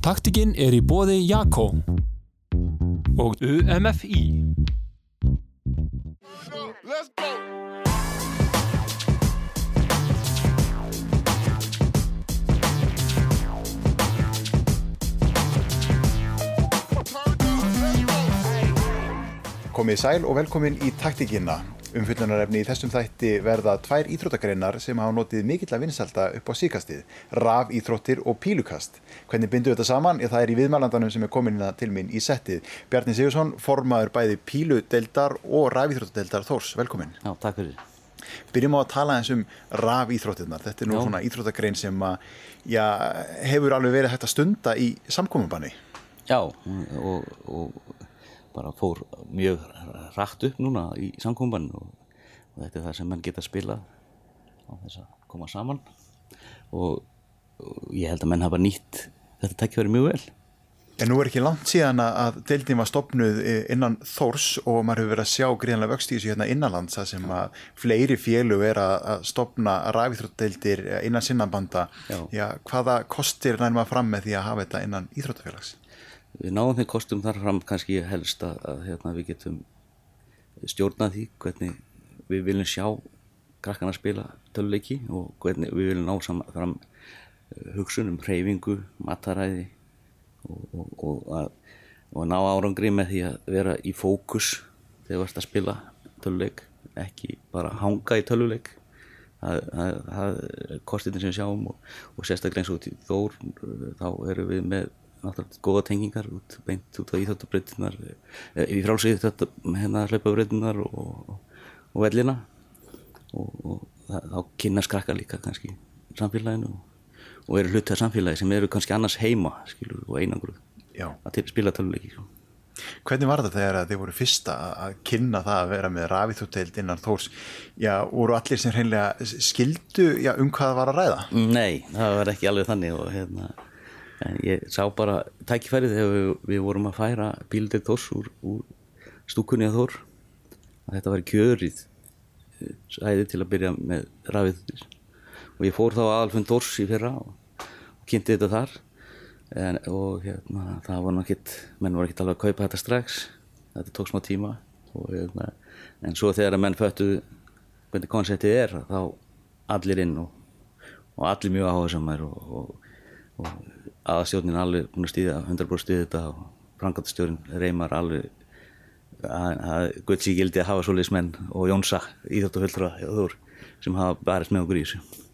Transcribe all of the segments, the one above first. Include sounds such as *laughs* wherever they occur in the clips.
Taktikinn er í bóði Jakko og UMFI. Let's go. Komið í sæl og velkomin í taktikina. Umfyllunarefni í þessum þætti verða tvær íþróttagreinar sem hafa notið mikill að vinsalda upp á síkastið, raf íþróttir og pílukast. Hvernig bindu þetta saman? Ég, það er í viðmælandanum sem er komin inn til mín í settið. Bjarni Sigursson, formaður bæði píludeldar og raf íþróttadeldar Þórs. Velkomin. Já, takk fyrir. Byrjum á að tala eins um raf íþróttirnar. Þetta er nú Já. svona íþróttagrein sem að, já, hefur alveg verið hægt að stunda í samkominbanni. Já, og, og bara fór mjög rætt upp núna í samkomban og, og þetta er það sem menn geta spilað á þess að koma saman og, og ég held að menn hafa nýtt þetta tækifæri mjög vel. En nú er ekki langt síðan að- að deildin var stopnuð eh, innan Þórs og maður hefur verið að sjá gríðanlega vöxt í þessu hérna innanlands það sem að fleiri félug er að, að stopna rafíþróttadeildir eh, innan sinnanbanda. Hvaða kostir nær maður fram með því að hafa þetta innan íþróttafélags? Við náðum þeim kostum þar fram kannski helst að, að hérna, við getum stjórnað því hvernig við viljum sjá krakkana spila töluleiki og hvernig við viljum ná saman fram eh, hugsun um hreyfingu, mataræði og, og, og, að, og að ná árangri með því að vera í fókus þegar þú ert að spila töluleik ekki bara hanga í töluleik það, er kostin sem við sjáum og, og sérstaklega eins og Þór uh, þá erum við með náttúrulega góða tengingar út, beint út á íþjóttabreitunar í frálsið þetta hérna hlaupabreytunar og, og, vellina og, og það, þá kynast krakka líka kannski samfélaginu og, og eru hluti af samfélagi sem eru kannski annars heima skilur, og einangruð Já. að spila töluleiki sko. Hvernig var þetta þegar þið voru fyrsta að- kynna það að vera með rafíþróttadeild innan Þórs? Já, voru allir sem hreinlega skildu já, um hvað það var að ræða? Nei, það var ekki alveg þannig og hérna, en ég sá bara tækifærið þegar við, við vorum að færa bíldeg Þórs úr, úr stúkunni að Þór. Að þetta var kjörið eh, sæði til að byrja með rafið og ég fór þá að Alfund Þórs í fyrra og, og kynnti þetta þar. En, og hérna, það var náttúrulega menn voru ekki alveg að kaupa þetta strax. Þetta tók smá tíma. Og, hérna, en svo þegar að menn föttu hvernig konseptið er þá allir inn og, og allir mjög áhersamær og, og aðastjórnin alveg búin að stýða 100% stýða þetta og frangatastjórnin reymar alveg að, að Guðsí gildi að hafa svoleiðis menn og Jónsa íþjóttufullra sem hafa barist með okkur í þessu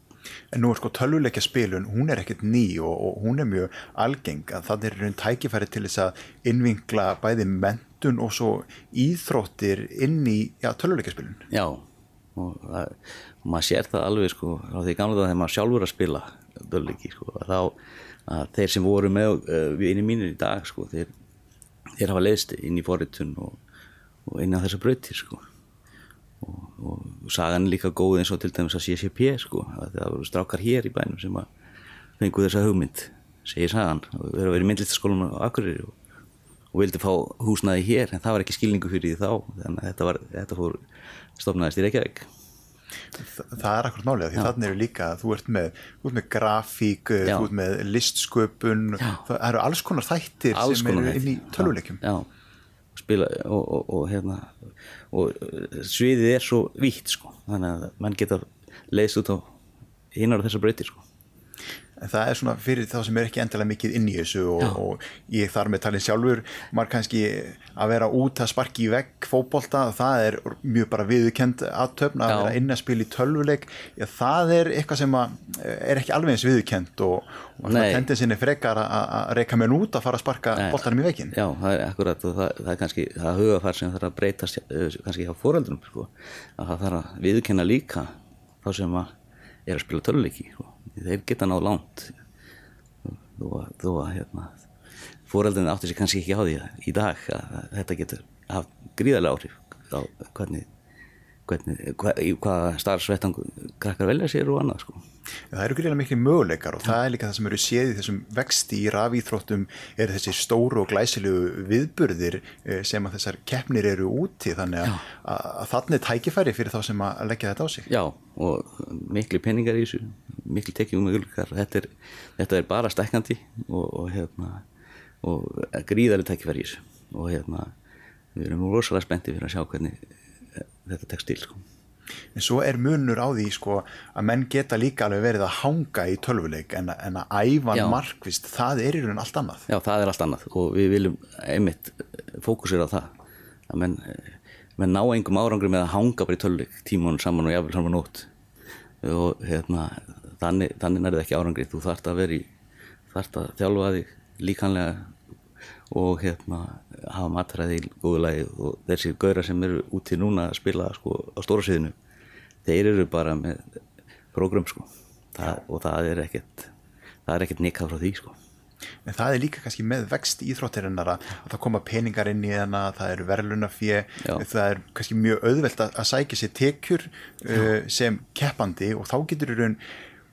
En nú er sko tölvuleikja spilun, hún er ekkert ný og, og hún er mjög algeng að það er raun tækifæri til þess að innvinkla bæði mentun og svo íþróttir inn í já, tölvuleikja spilun. Já, og, það, maður sér það alveg sko á því gamla það þegar maður sjálfur er að spila dölleiki sko, þá að þeir sem voru með við inni mínir í dag sko, þeir, þeir hafa leiðst inn í forritun og, og inn á þessa brautir sko. Og, og, sagan líka góð eins og til dæmis að CCP sko, að það voru strákar hér í bænum sem fengu þessa hugmynd segir sagan, þeir hafa verið í myndlistaskólanum á Akureyri og og vildi fá húsnaði hér en það var ekki skilningu fyrir því þá þannig að þetta, var, þetta fór stofnaðist í Reykjavík það er akkurat málið, því þannig eru líka þú ert með, þú ert með grafík, Já. þú ert með listsköpun, Já. það eru alls konar þættir Alls sem eru inn í já. spila og, og, og hérna og uh, sviðið er svo vítt sko þannig að mann geta leiðst út á hinnar þessar breytir sko En það er svona fyrir þá sem er ekki endilega mikið inn í þessu og, og ég þar með talin sjálfur, maður kannski að vera út að sparki í vegg fótbolta, það er mjög bara viðurkend aðtöfn að Já. vera inn að spila í tölvuleik, já, það er eitthvað sem að, er ekki alveg eins viðurkend og, og tendensin er frekar að, reyka menn út að fara að sparka Nei. boltanum í veggin. Já, það er akkurat og það, það er kannski það hugafær sem þarf að breytast eh, kannski hjá fóreldrum sko, að það þarf að viðkenna líka þá sem að er að spila töluleiki sko. Þeir geta náð langt. Þó að, hérna, fóreldrin átti sér kannski ekki á því í dag að, þetta getur haft gríðarlega áhrif á hvernig í hvaða starfsvettangu krakkar velja sér og annað sko. Það eru gríðilega miklu möguleikar og það er líka það sem eru séð í þessum vexti í rafíþróttum er þessi stóru og glæsilegu viðburðir eh, sem að þessar keppnir eru úti þannig að, að, þannig tækifæri fyrir þá sem að leggja þetta á sig. Já, og miklu peningar í þessu, miklu tekjum möguleikar, þetta er, þetta er bara stekkandi og, og, hérna, og gríðarlega tækifæri í þessu og hérna, við erum rosalega spenntið fyrir að sjá hvernig þetta tekst til sko. En svo er munur á því sko að menn geta líka alveg verið að hanga í tölvuleik en, en að æfa markvist, það er í raun allt annað. Já, það er allt annað og við viljum einmitt fókusera á það að menn, menn ná engum árangri með að hanga bara í tölvuleik tímunum saman og jafnvel saman nótt og hérna, þannig, þannig er það ekki árangri, þú þarfst að vera í þarfst að þjálfa þig líkanlega og hérna hafa matræði í góðu lagi og þessi gauðra sem eru úti núna að spila sko á stóra sviðinu þeir eru bara með program sko. Það, og það er ekkert það er ekkert nikkað frá því sko. En það er líka kannski með vext íþróttirinnar að það koma peningar inn í þennan það eru verðlunafjö það er kannski mjög auðvelt að, að sækja sér tekjur uh, sem keppandi og þá getur í raun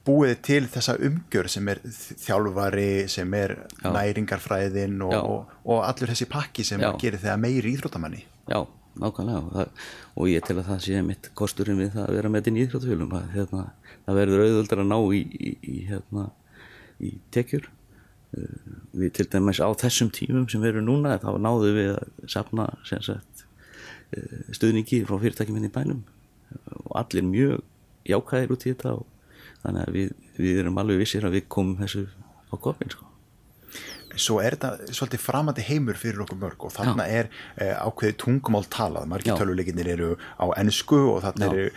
búið til þessa umgjör sem er þjálfari, sem er Já. næringarfræðin og, og, og allur þessi pakki sem gerir þegar meiri íþróttamanni. Já, nákvæmlega. Það, og ég tel að það sé mitt kosturinn við það að vera með þetta í íþróttafjölum hérna, það verður auðvöldar að ná í, í, í, hérna, í tekjur. Uh, við til dæmis á þessum tímum sem við erum núna þá náðum við að sapna sagt, uh, stuðningi frá fyrirtækjum henni hérna í bænum. Og allir mjög jákæðir út í þetta og þannig að við, við erum alveg vissir að við komum þessu á kopin sko. Svo er þetta svolítið framandi heimur fyrir okkur mörg og þarna Já. er eh, ákveði tungumál talað, margir töluleikinnir eru á ennsku og þarna Já. eru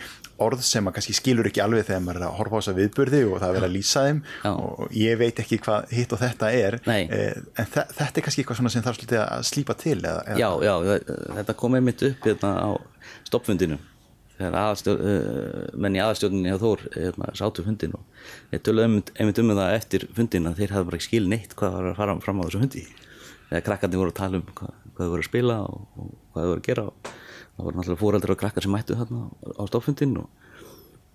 orð sem maður kannski skilur ekki alveg þegar maður er að horfa á þessa viðburði og það er að lýsa þeim Já. og ég veit ekki hvað hitt og þetta er eh, en þetta er kannski eitthvað sem þarf svolítið að slípa til eða, eða... Já, já, þetta kom einmitt upp hérna á stoppfundinu þegar aðstjórn, uh, eh, menn í aðstjórninni á Þór hérna, sátu fundin og ég tölu einmitt um það eftir fundin að þeir hafði bara ekki skil neitt hvað var að fara fram á þessu fundi. Þegar krakkandi voru að tala um hvað, hvað þau voru að spila og, og hvað þau voru að gera og það voru náttúrulega fóraldrar og krakkar sem mættu þarna á stoffundin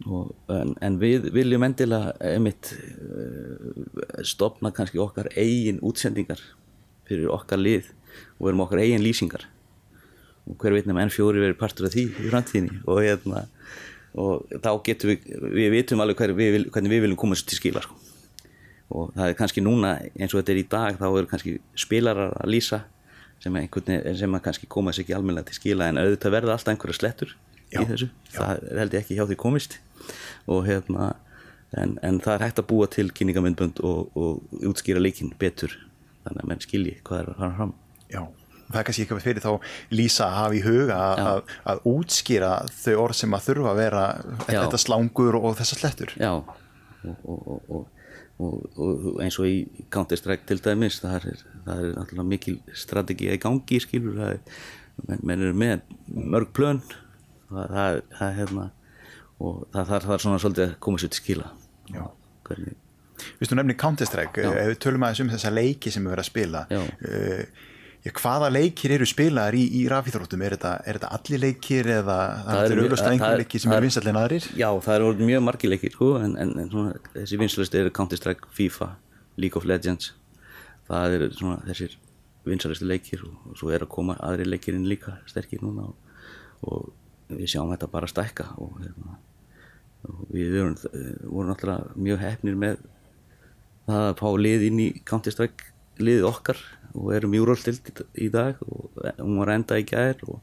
en, en við viljum endilega einmitt uh, stopna kannski okkar eigin útsendingar fyrir okkar lið og verum okkar eigin lýsingar. og hver veitnum enn fjóri verið partur af því í framtíðinni. Og hérna og þá getum við, við vitum alveg hver, við, hvernig við viljum komast til skila sko. og það er kannski núna eins og þetta er í dag þá eru kannski spilarar að lýsa sem, sem að kannski komast ekki almenna til skila en auðvitað verða alltaf einhverja slettur já, í þessu, já. það held ég ekki hjá því komist. Og hérna en, en það er hægt að búa til kynningamindbönd og, og útskýra leikin betur. Þannig að menn skilji hvað er að fara fram. Já það er kannski eitthvað fyrir þá lýsa að hafa í huga að, að útskýra þau orð sem að þurfa að vera Já. þetta slangur og þessar slettur. Já. Og, og, og, og eins og í Counter-Strike til dæmis það er, það er alltaf mikil strategi í gangi skilur það er, menn, menn eru með mörg plön það, það, það er hérna og það þarf svona svolítið að koma sér til skila. Já. Hvernig þú nefnir Counter-Strike, ef við tölum aðeins um þessa leiki sem við verðum að spila uh, Já, hvaða leikir eru spilaðar í, í rafíþróttum? Er þetta, er þetta allir leikir eða það eru auðvitað einhver leikir sem er vinsallin aðrir? Já, það eru mjög margi leikir sko, en, en, en svona, þessi vinsallist eru Counter-Strike, FIFA, League of Legends það eru svona þessir vinsalistu leikir og, og svo er að koma aðri leikirinn líka sterkir núna og, og við sjáum þetta bara stækka og, hérna, og við vorum, vorum alltaf mjög hefnir með það að fá lið inn í Counter-Strike liðið okkar og erum júrólstild í dag og hún var enda í gæðir og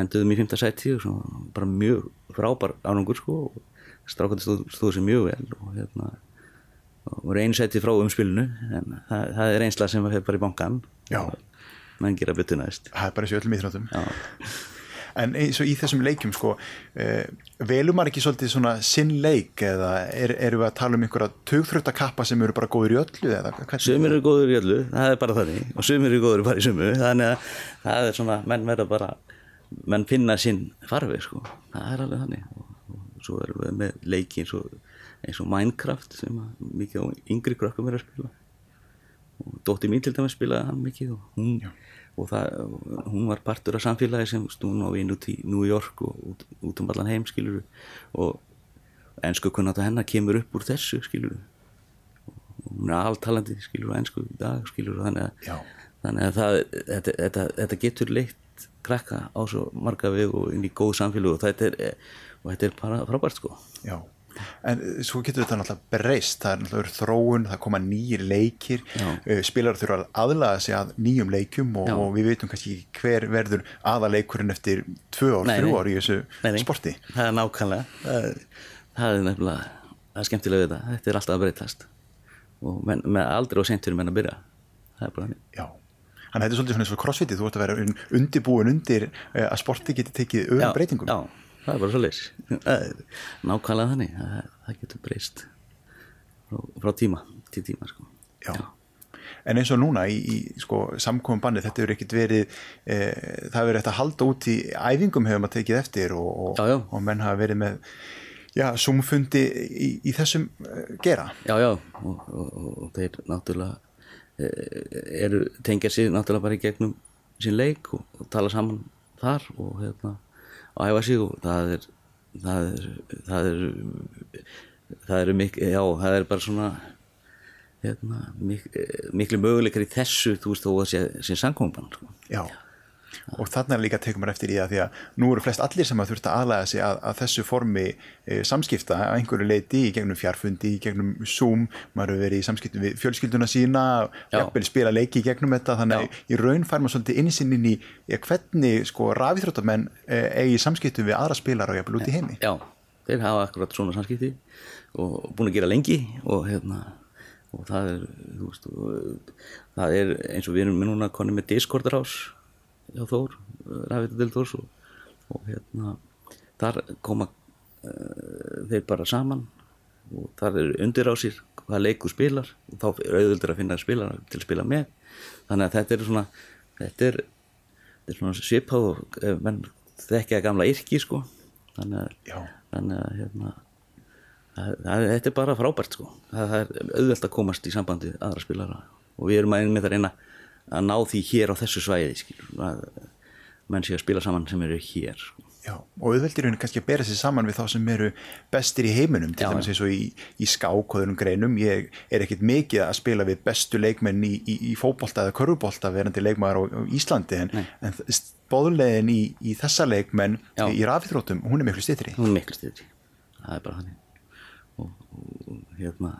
enduðum í 5. seti og bara mjög frábær ánungur sko og strákandi stóð, stóð sér mjög vel og hérna og voru einu seti frá umspilinu en það, það er einslega sem var bara í bankan og mann gera betur næst. Það er bara þessu öllum íþróttum en eins og í þessum leikum sko eh, velum maður ekki svolítið svona sinn leik eða er, eru við að tala um einhverja tögþröttakappa sem eru bara góður í öllu eða hvernig? Sumir eru góður í öllu, það er bara þannig og sumir eru góður bara í sumu þannig að það er svona, menn verða bara menn finna sinn farfi sko. Það er alveg þannig. Og, og svo erum við með leiki eins og, eins og Minecraft sem mikið á yngri krökkum er að spila. Og dótti mín til dæmis spilaði hann mikið og hún, og það, hún var partur af samfélagi sem stún á vinn út í New York og út, út um allan heim skilur og ennsku kunnat að hennar kemur upp úr þessu skilur hún er alltalandi skilur á ennsku í dag skilur þannig að, þannig að það, þetta, þetta, þetta getur leitt krakka á svo marga veg og inn í góð samfélag og þetta er, og þetta er bara frábært sko. Já, en eh, svo getur þetta náttúrulega breyst, það er náttúrulega þróun, það koma nýjir leikir, uh, spilar þurfa að aðlaga sig að nýjum leikjum og, og við veitum kannski ekki hver verður aðaleikurinn eftir tvö ár, þrjú ár í þessu Nei, nei. sporti. það er nákvæmlega. Það er, það er nefnilega það er skemmtilega við þetta, þetta er alltaf að breytast. Og menn, með aldrei og sent fyrir menn að byrja. Það er bara hann Já, þannig að þetta er svolítið svona eins og crossfitið, þú ert að vera un- undirbúin undir uh, að sporti geti tekið öðrum breytingum. já, það er bara svo leys nákvæmlega þannig það, það getur breyst frá, frá tíma til tíma sko. Já. En eins og núna í, í sko, samkomum banni, þetta hefur ekkert verið, e, það hefur verið eftir að halda út í æfingum hefur maður tekið eftir og, og, Já, já. og menn hafa verið með já, sumfundi í, í þessum uh, gera. já, já, og, og, þeir náttúrulega eh, eru, tengja sig náttúrulega bara í gegnum sín leik og, og tala saman þar og hérna og æfa sig og það er það er það er, það eru miklu, já, það er bara svona hérna, mik, eh, miklu möguleikar í þessu þú veist þó að sé, sé samkomban sko. Já. Og þarna líka tekum maður eftir í það því að nú eru flest allir sem að þurft að aðlæða sig að, að þessu formi e, samskipta að einhverju leiti í gegnum fjarfundi, í gegnum Zoom, maður hefur verið í samskiptum við fjölskylduna sína, Já. jafnvel spila leiki í gegnum þetta, þannig að í raun fær maður svolítið innsinn inn í ja, hvernig sko rafíþróttamenn e, eigi samskiptum við aðra spilar og jafnvel út í heimi. já, þeir hafa akkurat svona samskipti og búin að gera lengi og hérna og það er, veist, það er eins og við erum núna konum með Discord-rás hjá Þór, Rafið til Þórs og, og hérna þar koma uh, þeir bara saman og þar eru undir á sér hvað leiku spilar og þá er auðvöldur að finna spilar til að spila með. Þannig að þetta er svona þetta er, þetta er svona svipað og ef menn þekkja gamla yrki sko. Þannig að, þannig að hérna það, það, þetta er bara frábært sko. Það, það er auðvöld að komast í sambandi aðra spilara og við erum að einmitt að reyna að ná því hér á þessu svæði skilur, að menn sé að spila saman sem eru hér sko. Já, og auðveldir henni kannski að bera sér saman við þá sem eru bestir í heiminum til dæmis já. eins og í, í skákóðunum greinum ég er ekkit mikið að spila við bestu leikmenn í, í, í fótbolta eða körfubolta verandi leikmaður á, á Íslandi en, en bóðlegin í, í þessa leikmenn Já. í rafithróttum, hún er miklu styrri hún er miklu styrri það er bara þannig og, og, hérna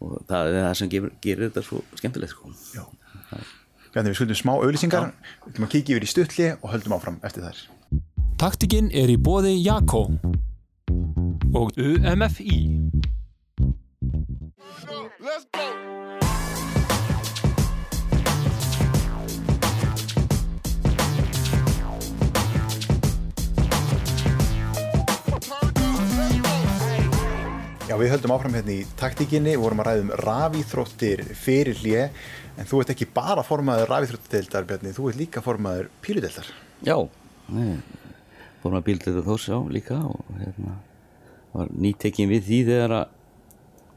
og það er það sem gerir, gerir þetta svo skemmtilegt sko. Já. Þannig við skuldum smá auðlýsingar við ætlum að kíkja yfir í stutli og höldum áfram eftir þær Taktikinn er í bóði Jakko og UMFI. Við höldum áfram hérna í taktíkinni, vorum að ræða um rafíþróttir fyrir hlje, en þú ert ekki bara formaður rafíþróttideildar, Bjarni, þú ert líka formaður píludeildar. já, fórum að bíldur þós á líka og hérna var nýtekkin við því þegar að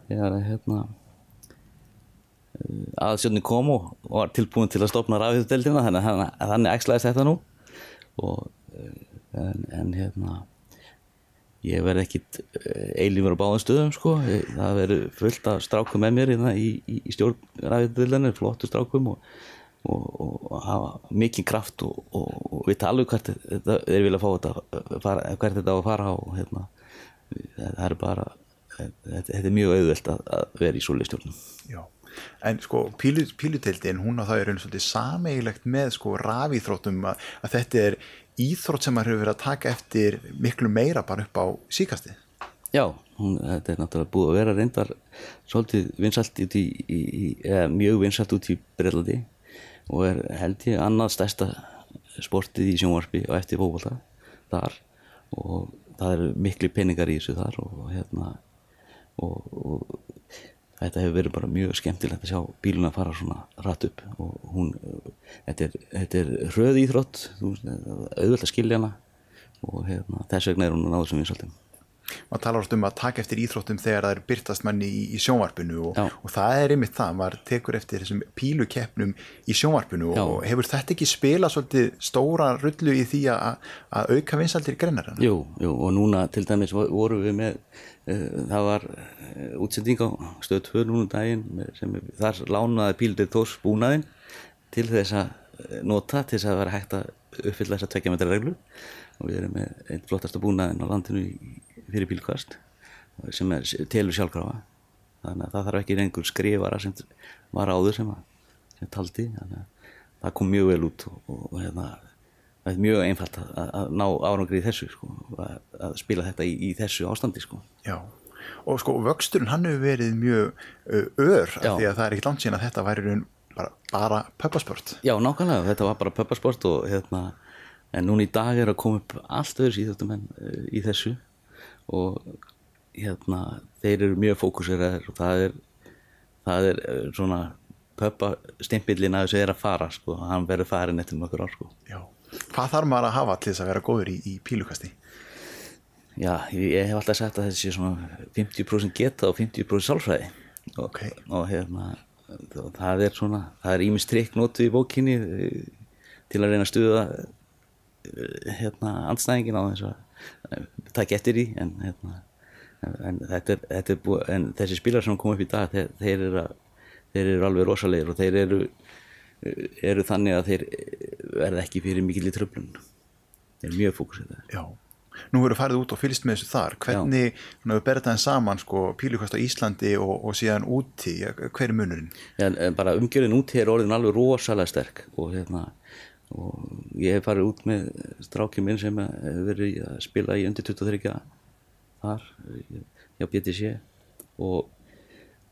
þegar að hérna aðsjóðni kom og var tilbúin til að stopna rafið-deldina þannig að þannig, æxlaðist þetta nú og eh, en, en hérna ég verð ekkit eilífur á báðum stöðum sko, það verður fullt af strákum með mér hérna í, í, í stjórn rafið-deldinu, flottu strákum og, og, og, og hafa mikið kraft og, og, og vita alveg hvert þetta, þeir vilja fá þetta að fara, hvert þetta á að fara og hérna. Það er bara þetta, þetta er mjög auðvelt að, að vera í svoleið stjórnum Já, en sko pílu, píludeildin, hún á það er einu svolítið sameigilegt með sko rafíþróttum að, að þetta er íþrótt sem maður hefur verið að taka eftir miklu meira bara upp á síkastið. Já, hún, þetta er náttúrulega búið að vera reyndar svolítið vinsalt í, í, í mjög vinsalt út í Breitlandi og er held ég annað stærsta sportið í sjónvarpi og eftir fókbalta þar og það eru miklu peningar í þessu þar og hérna og, og þetta hefur verið bara mjög skemmtilegt að sjá bíluna fara svona rætt upp og hún, þetta er, þetta er hröð íþrótt, auðvöld að skilja hana og hérna, þess vegna er hún að náðu sem vinsaltum maður talar oft um að taka eftir íþróttum þegar það er byrtast manni í, í sjónvarpinu og, og það er einmitt það, maður tekur eftir þessum pílukeppnum í sjónvarpinu Já. og hefur þetta ekki spilað svolítið stóra rullu í því að, að auka vinsaldir greinarana? Jú, jú, og núna til dæmis vo- vorum við með, uh, það var uh, útsending á stöð 2 núna um daginn sem þar lánaði Píldur Þórs búnaðinn til þess að eh, nota til þess að vera hægt að uppfylla þessa tvekja metra reglu og við erum með einn flottasta búnaðinn á landinu í, fyrir bílkvast sem er, telur sjálfkrafa. Þannig að það þarf ekki einhver skrifara sem var áður sem, að, sem taldi. Þannig að það kom mjög vel út og, og, hérna það er mjög einfalt að, að- ná árangri í þessu sko, að, að spila þetta í, í þessu ástandi sko. Já, og sko vöxturinn hann hefur verið mjög ör af því að það er ekkit langt síðan að þetta væri bara, bara pöppasport. Já, nákvæmlega, þetta var bara pöppasport og hérna, en núna í dag er að koma upp allt öðru síðan í þessu og hérna, þeir eru mjög fókuseraðir og það er, það er eh, svona pöppa stimpillin að þessu er að fara sko, hann verður farin eftir nokkur ár sko. Já. Hvað þarf maður að hafa til þess að vera góður í, í pílukasti? Já, ég, hef alltaf sagt að þessi sé svona 50% geta og 50% sálfræði og, Ok. og hérna það er svona, það er ímist trikk notu í bókinni eh, til að reyna að stuða hérna andstæðingin á þess að eh, taka eftir í en, hérna, en, þetta er, þetta er búið, en þessi spilar sem kom upp í dag þeir, þeir, eru, að- þeir eru alveg rosalegir og þeir eru eru þannig að þeir verða ekki fyrir mikill í tröflun þeir eru mjög fókusið Já. Nú verður farið út og fylgst með þessu þar. Hvernig, svona við berðum það saman sko pílukast á Íslandi og, og síðan úti, hver er munurinn? Já, bara umgjörðin út hér er orðin alveg rosalega sterk og hérna og ég hef farið út með strákið minn sem hefur verið að spila í undir 23 þar hjá BTC og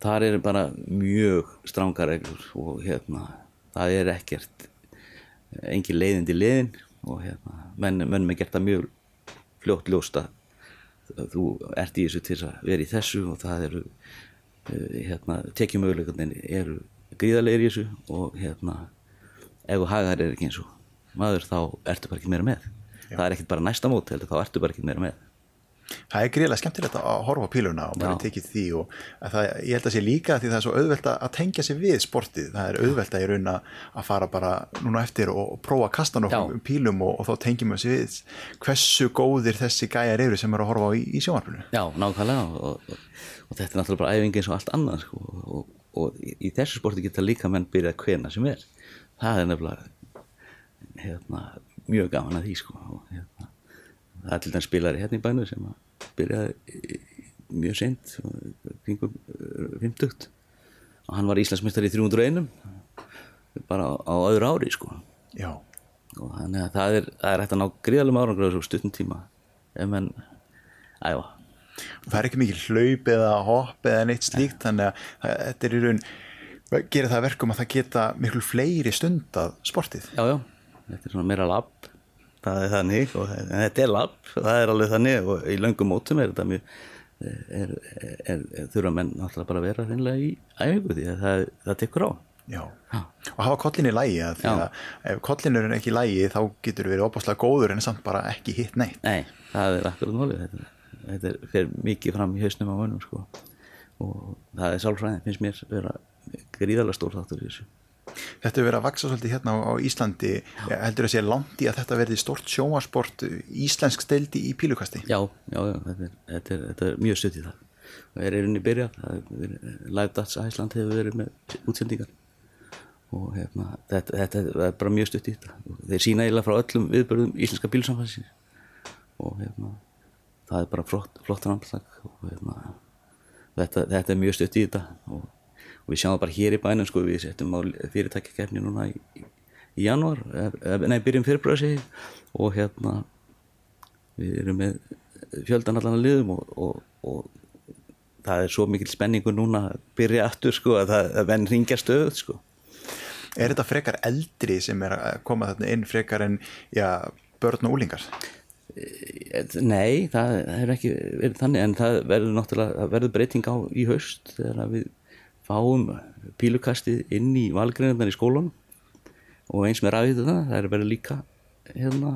þar er bara mjög stránga reglur og hérna það er ekkert engin leiðin til leiðin og hérna menn, menn með gert það mjög fljótt ljóst að þú ert í þessu til að vera í þessu og það eru eh, hérna, tekjumöguleikarnir eru gríðarlegir í þessu og hérna ef þú hagar er ekki eins og maður þá ertu bara ekki meira með það er ekkert bara næsta mót heldur, þá ertu bara ekki meira með Það er greiðlega skemmtilegt að horfa píluna og bara Já. tekið því og að það, ég held að sé líka því það er svo auðvelt að að tengja sig við sportið. Það er auðvelt að ég raun að að fara bara núna eftir og, prófa að kasta nokkuð Já. pílum og, og þá tengjum við við hversu góðir þessi gæjar eru sem eru að horfa á í, í sjónvarpinu. Já, nákvæmlega og, og, og þetta er náttúrulega bara æfing eins og allt annað sko, og, í þessu sporti geta líka menn byrjað hvena sem er það er nefnilega hérna, mjög gaman að því sko, og, hérna, það er til dæmis spilari hérna í bænu sem að byrjaði mjög seint kringum uh, 50 og hann var Íslandsmeistar í 301 bara á, á öðru ári sko. Já. og þannig að það er, það er hægt að ná gríðalum árangur á þessu stuttum tíma ef menn æfa. Og það er ekki mikið hlaup eða hopp eða neitt slíkt þannig að þetta er í raun gerir það að verkum að það geta miklu fleiri stundað sportið. já, já, þetta er svona meira labb það er þannig og en þetta er labb það er alveg þannig og í löngum mótum er þetta mjög er, er, er, þurfa menn náttúrulega bara að vera þeinlega í æfingu því að það, það tekur á Já. Já. Og hafa kollin í lægi að því Já. að ef kollin er ekki í lægi þá getur verið opaslega góður en samt bara ekki hitt neitt. nei, það er akkurat málið þetta, þetta er, fer mikið fram í hausnum á mönnum sko. og það er sálfræðin finnst mér vera gríðalega stór þáttur í þessu. Þetta hefur verið að vaksa svolítið hérna á, Íslandi. Já. heldur að sé langt í að þetta verði stort sjónvarsport íslensk steldi í pílukasti? Já, já, já þetta, er, þetta, er, þetta er mjög stutt í það. Og er byrjað það er verið- Live Dats Æsland hefur verið með útsendingar. Og hérna, þetta, þetta er bara mjög stutt í þetta. Þeir sína eiginlega frá öllum viðbörðum íslenska bílsamfansins og hérna, það er bara flott, flott rannslag og þetta, þetta er mjög stutt í þetta. Og, og við sjáum bara hér í bænum sko, við settum á fyrirtækjakefni núna í, í, janúar, nei, byrjum fyrirbröðsig og hérna við erum með fjöldan allan að liðum og, og, og það er svo mikil spenningu núna að byrja aftur sko að það að menn ringja stöð sko Er þetta frekar eldri sem er að koma þarna inn frekar en já, börn og úlingar? Nei, það er ekki verið þannig en það verður náttúrulega það verður breyting á í haust þegar við fáum pílukastið inn í valgreinarnar í skólan og eins með rafið það, það er verið líka hérna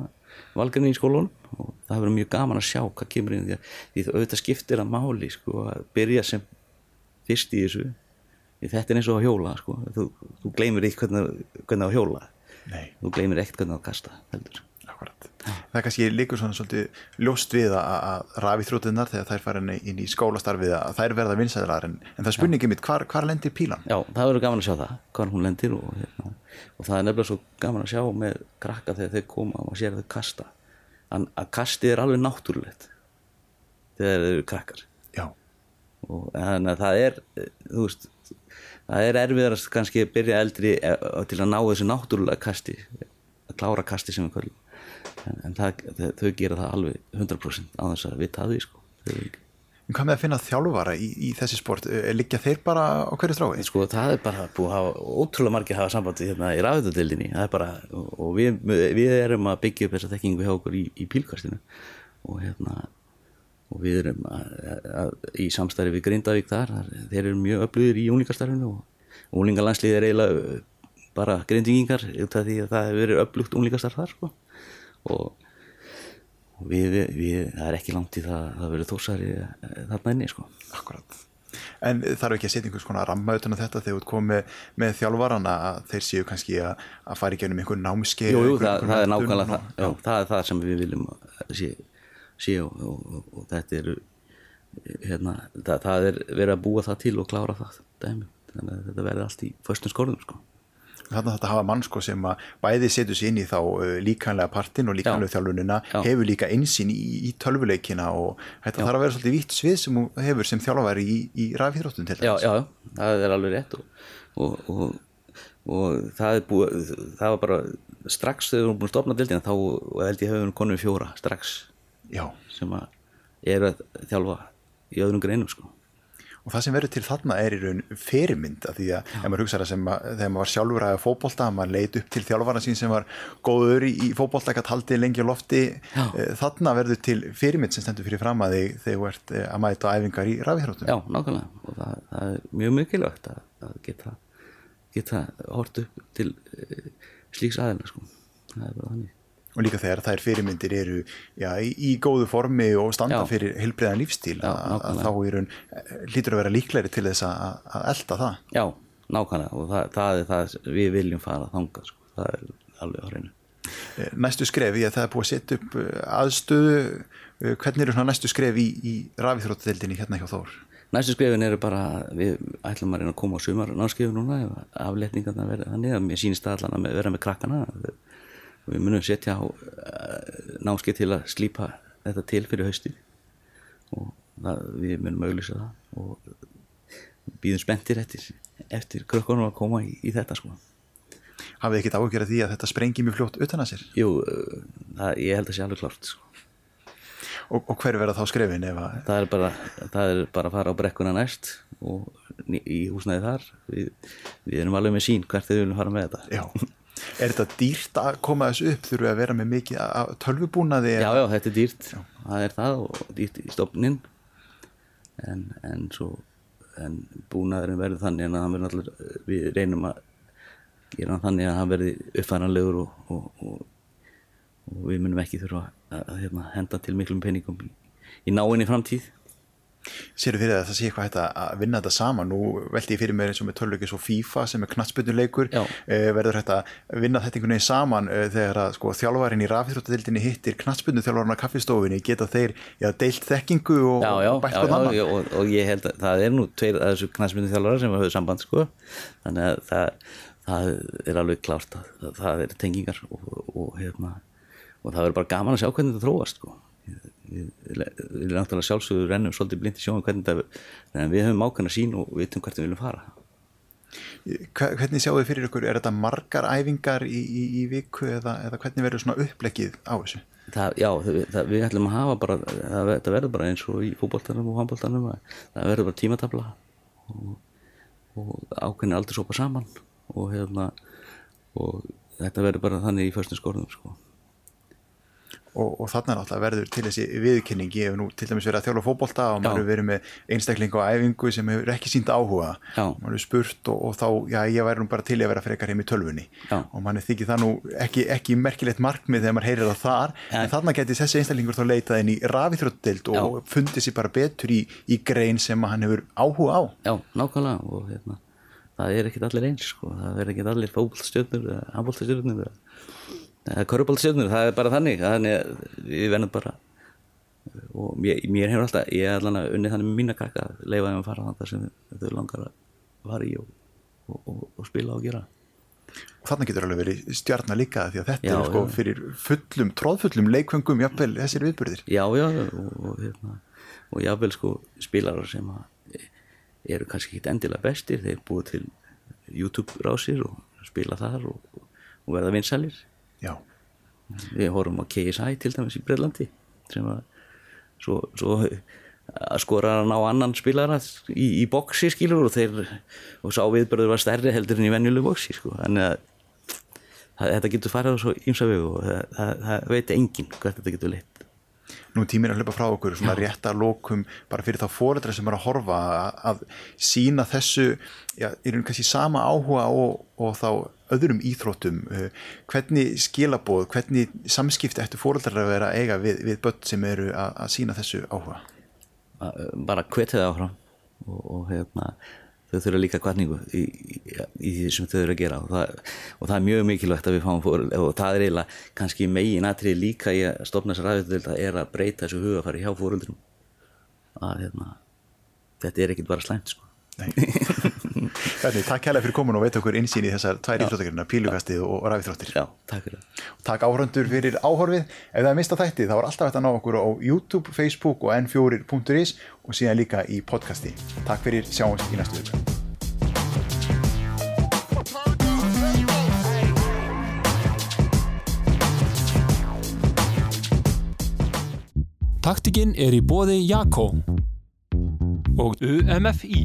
valgarni í skólunum og það verður mjög gaman að sjá hvað kemur inn því að því auðvitað skiptir að máli sko, að byrja sem fyrst í þessu. Því þetta er eins og að hjóla sko. þú, þú gleymir ekki hvernig, að hjóla. Nei, þú gleymir ekkert hvernig að kasta heldur akkurat. Það er kannski líkur svona svolítið ljóst við að, að rafíþrótunar þegar þær fara inn í- skólastarfið að þær verða vinsæðlar en, en það er spurningið mitt, hvar, hvar lendir pílan? Já, það verður gaman að sjá það, hvar hún lendir og, hérna, og það er nefnilega svo gaman að sjá með krakka þegar þeir koma og sér þau kasta. En að kastið er alveg náttúrulegt þegar þeir eru krakkar. Já, og þannig að það er þú veist, það er erfiðarast kannski að byrja eldri eh, til að ná þessu náttúrulega kasti að klára kasti sem við köllum en, en það, þau, gera það alveg 100% á þess að að því sko. En hvað með að finna þjálfara í, í þessi sport? Eh, Liggja þeir bara á hverju strái? sko það er bara búið að hafa ótrúlega margir hafa sambandi hérna í bara, og og við, við erum að byggja upp þessa þekkingu hjá okkur í, í pílkastinu og hérna og við erum að, að, í samstarfi við Grindavík þar, þar þeir eru mjög öflugir í úlingastarfinu og úlingalandslið er eiginlega bara grindingingar því að það hefur verið öflugt úlingastarf þar sko. Og, og við, við, það er ekki langt í það að það verið þósari þarna inni sko. Akkurat. En þarf ekki að setja einhvers konar ramma utan á þetta þegar þú komið með, þjálfarana að þeir séu kannski að, að fara í gennum einhver námskeið Jú, jú, einhver- það, einhver það er nákvæmlega það, já, það er það sem við viljum sé, sé og, og, og, og þetta eru hérna, það, það er verið að búa það til og klára það dæmi, þannig að þetta verður allt í föstum skorðum sko. Þannig að þetta hafa mann sko sem að bæði setur sér inn í þá uh, líkanlega partin og líkanlega þjálfunina, Já. hefur líka einsýn í, í tölvuleikina og þetta þarf að vera svolítið vítt svið sem hún hefur sem þjálfari í, í rafíþróttum til já, dæmis. já, já, það er alveg rétt og, og, og, og það er búið það var bara strax þegar við erum búin að stopna dildina þá held ég hefur konum fjóra strax Já. sem að eru að þjálfa í öðrum greinum sko. Og það sem verður til þarna er í raun fyrirmynd af því að ef maður hugsaður að sem að þegar maður var sjálfur að fótbolta, maður leit upp til þjálfara sín sem var góður í, í fótbolta ekki að taldi lengi á lofti, Já. Eh, þarna verður til fyrirmynd sem stendur fyrir fram að þig þegar þú ert eh, að mæta æfingar í rafíþróttum. Já, nákvæmlega og það, það er mjög mikilvægt að, að geta, geta hort upp til uh, slíks aðeina sko. það er bara þannig og líka þegar þær fyrirmyndir eru já, í, í góðu formi og standa Já. fyrir heilbriðan lífstíl Já, að, að þá raun eh, hlýtur að vera líklegri til þess að, að elda það. Já, nákvæmlega. Og það, það er það við viljum fara þangað sko. það er alveg á hreinu. Eh, næstu skref í að það er búið að setja upp eh, aðstöðu hvernig eru svona næstu skref í, í rafíþróttadeildinni hérna hjá Þór? Næstu skrifin eru bara, við ætlum að reyna að koma á sumar námskeifu núna ef afletningarna verða þannig að mér sýnist það allan að vera með krakkana og við munum setja á uh, námskeið til að slípa þetta til fyrir haustið. Og það, við munum auðlýsa það og býðum spenntir eftir, eftir krökkunum að koma í, í þetta sko. hafið ekkert af því að þetta sprengi mjög fljótt utan að sér? Jú, uh, það, ég held að sé alveg klárt sko. og, og hver verða þá skrefin ef að það, er bara, það er bara að fara á brekkuna næst og í húsnæði þar. Við, við erum alveg með sín hvert þau viljum fara með þetta. Já, er þetta dýrt að koma þessu upp? Þurfu að vera með mikið af tölvubúnaði Já, já, þetta er dýrt, það er það og dýrt í stofnin en, en svo en búnaðurinn verður þannig en að hann verður allir, við reynum að gera hann þannig að hann verði uppfæranlegur og, og, og, og við munum ekki þurfa að, að hérna, henda til miklum peningum í, í náinni framtíð Séru fyrir það að það sé eitthvað hægt að- vinna þetta saman? Nú velti ég fyrir mér eins og með tölvleikis og FIFA sem er knattspönduleikur Já. eh, verður hægt að vinna þetta einhvern veginn saman eh, þegar að sko þjálfarinn í rafþróttadildinni hittir knattspöndu þjálfarinn á kaffistofinni geta þeir já, deilt þekkingu og, bætt hvað já, annan já og, og ég held að það er nú tveir að þessu knæsmyndu þjálfara sem höfðu samband sko. Þannig að það, það er alveg klárt að það, það er tengingar og, og, hérna, og það verður bara gaman að sjá hvernig þetta þróast sko við, náttúrulega sjálfsögur rennum svolítið blind í sjónum hvernig þetta en við höfum ákveðna sín og við veitum hvert við viljum fara hvernig sjáu þið fyrir ykkur, er þetta margar æfingar í, í, í viku eða, eða hvernig verður svona uppleggið á þessu Það, já, það, það, við ætlum að hafa bara það, það verður bara eins og í fútboltanum og handboltanum að það verður bara tímatabla og, og ákveðin aldrei sopa saman og hérna og þetta verður bara þannig í föstum skorðum sko. Og, og þarna náttúrulega verður til þessi viðkynning ég hef nú til dæmis verið að þjála fótbolta og maður hefur verið með einstakling á æfingu sem hefur ekki sínt áhuga Já. maður hefur spurt og, og þá, já ég væri nú bara til að vera frekar heim í tölvunni Já. og mann er þykir það nú ekki, ekki merkilegt markmið þegar maður heyrir það þar Já. en þarna geti þessi einstaklingur þá leitað inn í rafíþróttdeild og fundið sér bara betur í, í grein sem hann hefur áhuga á já, nákvæmlega og hérna, það er ekkit allir eins sko. það er ekkit allir fókbalstjörnur körubóltastjörnur, það er bara þannig þannig að við verðum bara og mér, mér hefur alltaf ég er allan að unni þannig með mína krakka leifa þeim að fara þannig sem þau langar að fara í og, og, og, og spila og gera. Og þarna getur alveg verið stjarnar líka því að þetta Já, er sko já. fyrir fullum, tróðfullum leikfengum jafnvel þessir viðburðir. Já, já, og, og, hérna, og jável sko spilarar sem að eru kannski ekki endilega bestir þeir búið til YouTube rásir og spila þar og, og verða vinsalir já, við horfum á KSI til dæmis í Breitlandi sem að svo, svo að skora hann á annan spilara í, í boksi skilur og þeir og sá viðbörður var stærri heldur en í venjulegu boksi sko. Þannig að það, þetta getur farið á svo ýmsa vegu og það, það, það veit enginn hvert þetta getur leitt nú tíminn að hlaupa frá okkur svona rétt að lokum bara fyrir þá fóreldra sem er að horfa að, sína þessu já, er hún kannski sama áhuga og, og þá öðrum íþróttum. Uh, hvernig skilaboð, hvernig samskipti ættu fóreldrar að vera eiga við, við börn sem eru að, að sína þessu áhuga? Bara það áfram og, og hérna þau þurfa líka kvartningu í, í, því sem þau eru að gera. Og það, og það er mjög mikilvægt að við fáum fór og það er eiginlega kannski megin atrið líka í að stofna þessar ræðutöld að er að breyta þessu hugafari hjá fóruldrum að hérna þetta er ekkit bara slæmt sko. *laughs* Hvernig, takk kærlega fyrir komin og veit okkur insýn í þessar tvær íþróttakarina, pílukastið og rafíþróttir Já, takk fyrir það Takk áhörundur fyrir áhorfið. Ef það er mista þætti þá er alltaf hægt að ná okkur á YouTube, Facebook og n4.is og síðan líka í podcasti. Takk fyrir, sjáumst í næstu viku. Taktikinn er í bóði Jakko og UMFI.